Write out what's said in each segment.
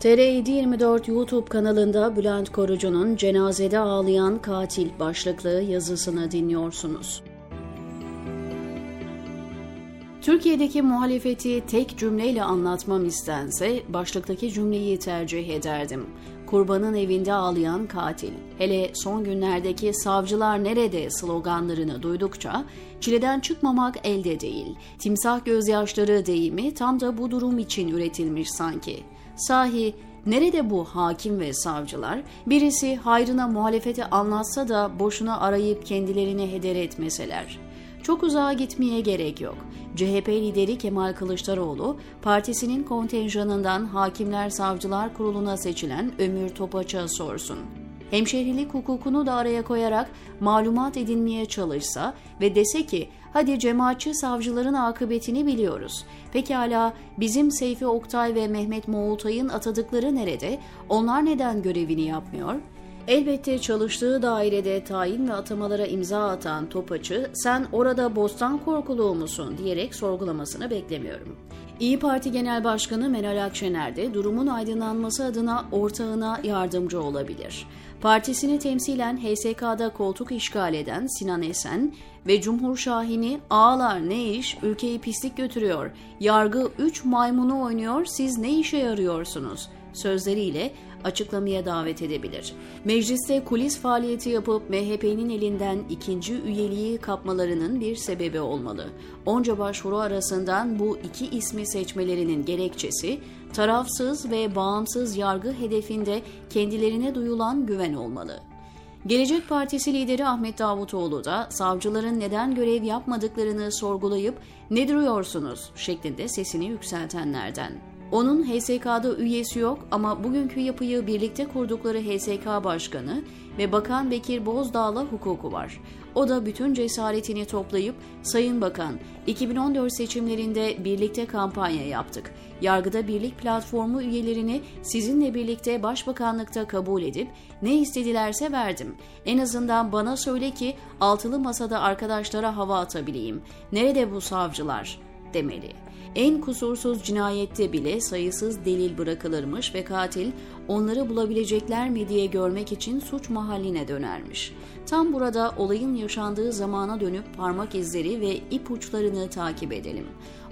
TR724 YouTube kanalında Bülent Korucu'nun Cenazede Ağlayan Katil başlıklı yazısını dinliyorsunuz. Türkiye'deki muhalefeti tek cümleyle anlatmam istense başlıktaki cümleyi tercih ederdim. Kurbanın evinde ağlayan katil. Hele son günlerdeki savcılar nerede sloganlarını duydukça çileden çıkmamak elde değil. Timsah gözyaşları deyimi tam da bu durum için üretilmiş sanki. Sahi nerede bu hakim ve savcılar? Birisi hayrına muhalefeti anlatsa da boşuna arayıp kendilerini heder etmeseler. Çok uzağa gitmeye gerek yok. CHP lideri Kemal Kılıçdaroğlu, partisinin kontenjanından Hakimler Savcılar Kurulu'na seçilen Ömür Topaç'a sorsun. Hemşehrilik hukukunu da araya koyarak malumat edinmeye çalışsa ve dese ki hadi cemaatçi savcıların akıbetini biliyoruz. Pekala bizim Seyfi Oktay ve Mehmet Moğultay'ın atadıkları nerede? Onlar neden görevini yapmıyor?'' Elbette çalıştığı dairede tayin ve atamalara imza atan Topaç'ı sen orada bostan korkuluğu musun diyerek sorgulamasını beklemiyorum. İyi Parti Genel Başkanı Meral Akşener de durumun aydınlanması adına ortağına yardımcı olabilir. Partisini temsilen HSK'da koltuk işgal eden Sinan Esen ve Cumhur Şahin'i ağlar ne iş ülkeyi pislik götürüyor, yargı 3 maymunu oynuyor siz ne işe yarıyorsunuz sözleriyle açıklamaya davet edebilir. Mecliste kulis faaliyeti yapıp MHP'nin elinden ikinci üyeliği kapmalarının bir sebebi olmalı. Onca başvuru arasından bu iki ismi seçmelerinin gerekçesi tarafsız ve bağımsız yargı hedefinde kendilerine duyulan güven olmalı. Gelecek Partisi lideri Ahmet Davutoğlu da savcıların neden görev yapmadıklarını sorgulayıp ne duruyorsunuz şeklinde sesini yükseltenlerden. Onun HSK'da üyesi yok ama bugünkü yapıyı birlikte kurdukları HSK Başkanı ve Bakan Bekir Bozdağ'la hukuku var. O da bütün cesaretini toplayıp Sayın Bakan 2014 seçimlerinde birlikte kampanya yaptık. Yargıda Birlik Platformu üyelerini sizinle birlikte Başbakanlıkta kabul edip ne istedilerse verdim. En azından bana söyle ki altılı masada arkadaşlara hava atabileyim. Nerede bu savcılar?'' demeli. En kusursuz cinayette bile sayısız delil bırakılırmış ve katil onları bulabilecekler mi diye görmek için suç mahalline dönermiş. Tam burada olayın yaşandığı zamana dönüp parmak izleri ve ipuçlarını takip edelim.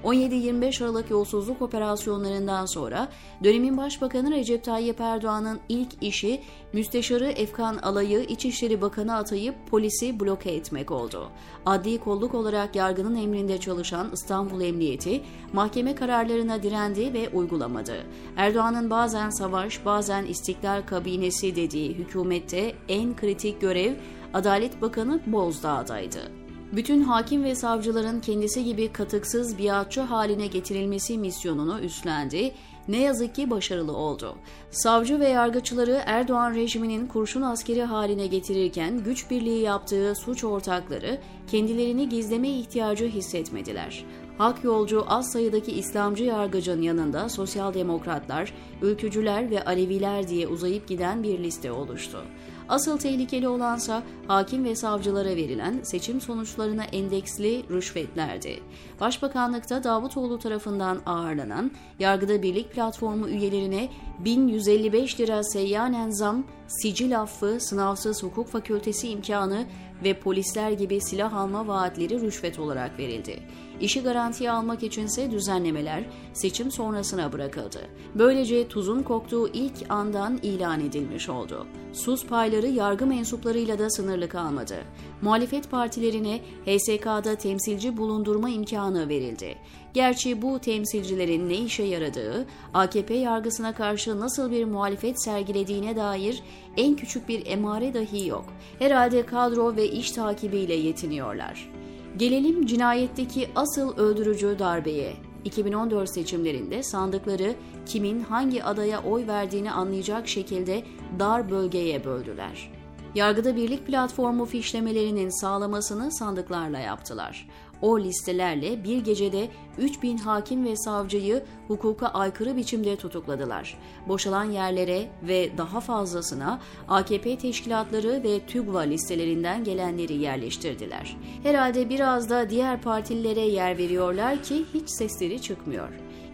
17-25 Aralık yolsuzluk operasyonlarından sonra dönemin Başbakanı Recep Tayyip Erdoğan'ın ilk işi Müsteşarı Efkan Alay'ı İçişleri Bakanı atayıp polisi bloke etmek oldu. Adli kolluk olarak yargının emrinde çalışan İstanbul Emniyeti mahkeme kararlarına direndi ve uygulamadı. Erdoğan'ın bazen savaş bazen istiklal kabinesi dediği hükümette en kritik görev Adalet Bakanı Bozdağ'daydı bütün hakim ve savcıların kendisi gibi katıksız biatçı haline getirilmesi misyonunu üstlendi, ne yazık ki başarılı oldu. Savcı ve yargıçları Erdoğan rejiminin kurşun askeri haline getirirken güç birliği yaptığı suç ortakları kendilerini gizleme ihtiyacı hissetmediler. Hak yolcu az sayıdaki İslamcı yargıcın yanında sosyal demokratlar, ülkücüler ve Aleviler diye uzayıp giden bir liste oluştu. Asıl tehlikeli olansa hakim ve savcılara verilen seçim sonuçlarına endeksli rüşvetlerdi. Başbakanlıkta Davutoğlu tarafından ağırlanan Yargıda Birlik Platformu üyelerine 1155 lira seyyanen zam, sicil affı, sınavsız hukuk fakültesi imkanı ve polisler gibi silah alma vaatleri rüşvet olarak verildi. İşi garantiye almak içinse düzenlemeler seçim sonrasına bırakıldı. Böylece tuzun koktuğu ilk andan ilan edilmiş oldu. Sus payları yargı mensuplarıyla da sınırlı kalmadı. Muhalefet partilerine HSK'da temsilci bulundurma imkanı verildi. Gerçi bu temsilcilerin ne işe yaradığı, AKP yargısına karşı nasıl bir muhalefet sergilediğine dair en küçük bir emare dahi yok. Herhalde kadro ve iş takibiyle yetiniyorlar. Gelelim cinayetteki asıl öldürücü darbeye. 2014 seçimlerinde sandıkları kimin hangi adaya oy verdiğini anlayacak şekilde dar bölgeye böldüler. Yargıda Birlik Platformu fişlemelerinin sağlamasını sandıklarla yaptılar. O listelerle bir gecede 3000 hakim ve savcıyı hukuka aykırı biçimde tutukladılar. Boşalan yerlere ve daha fazlasına AKP teşkilatları ve TÜGVA listelerinden gelenleri yerleştirdiler. Herhalde biraz da diğer partililere yer veriyorlar ki hiç sesleri çıkmıyor.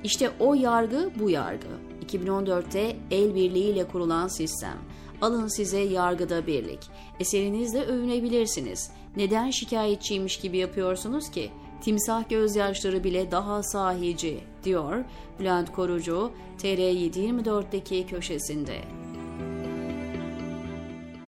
İşte o yargı bu yargı. 2014'te el birliğiyle kurulan sistem. Alın size yargıda birlik. Eserinizle övünebilirsiniz. Neden şikayetçiymiş gibi yapıyorsunuz ki? Timsah gözyaşları bile daha sahici, diyor Bülent Korucu TR724'deki köşesinde.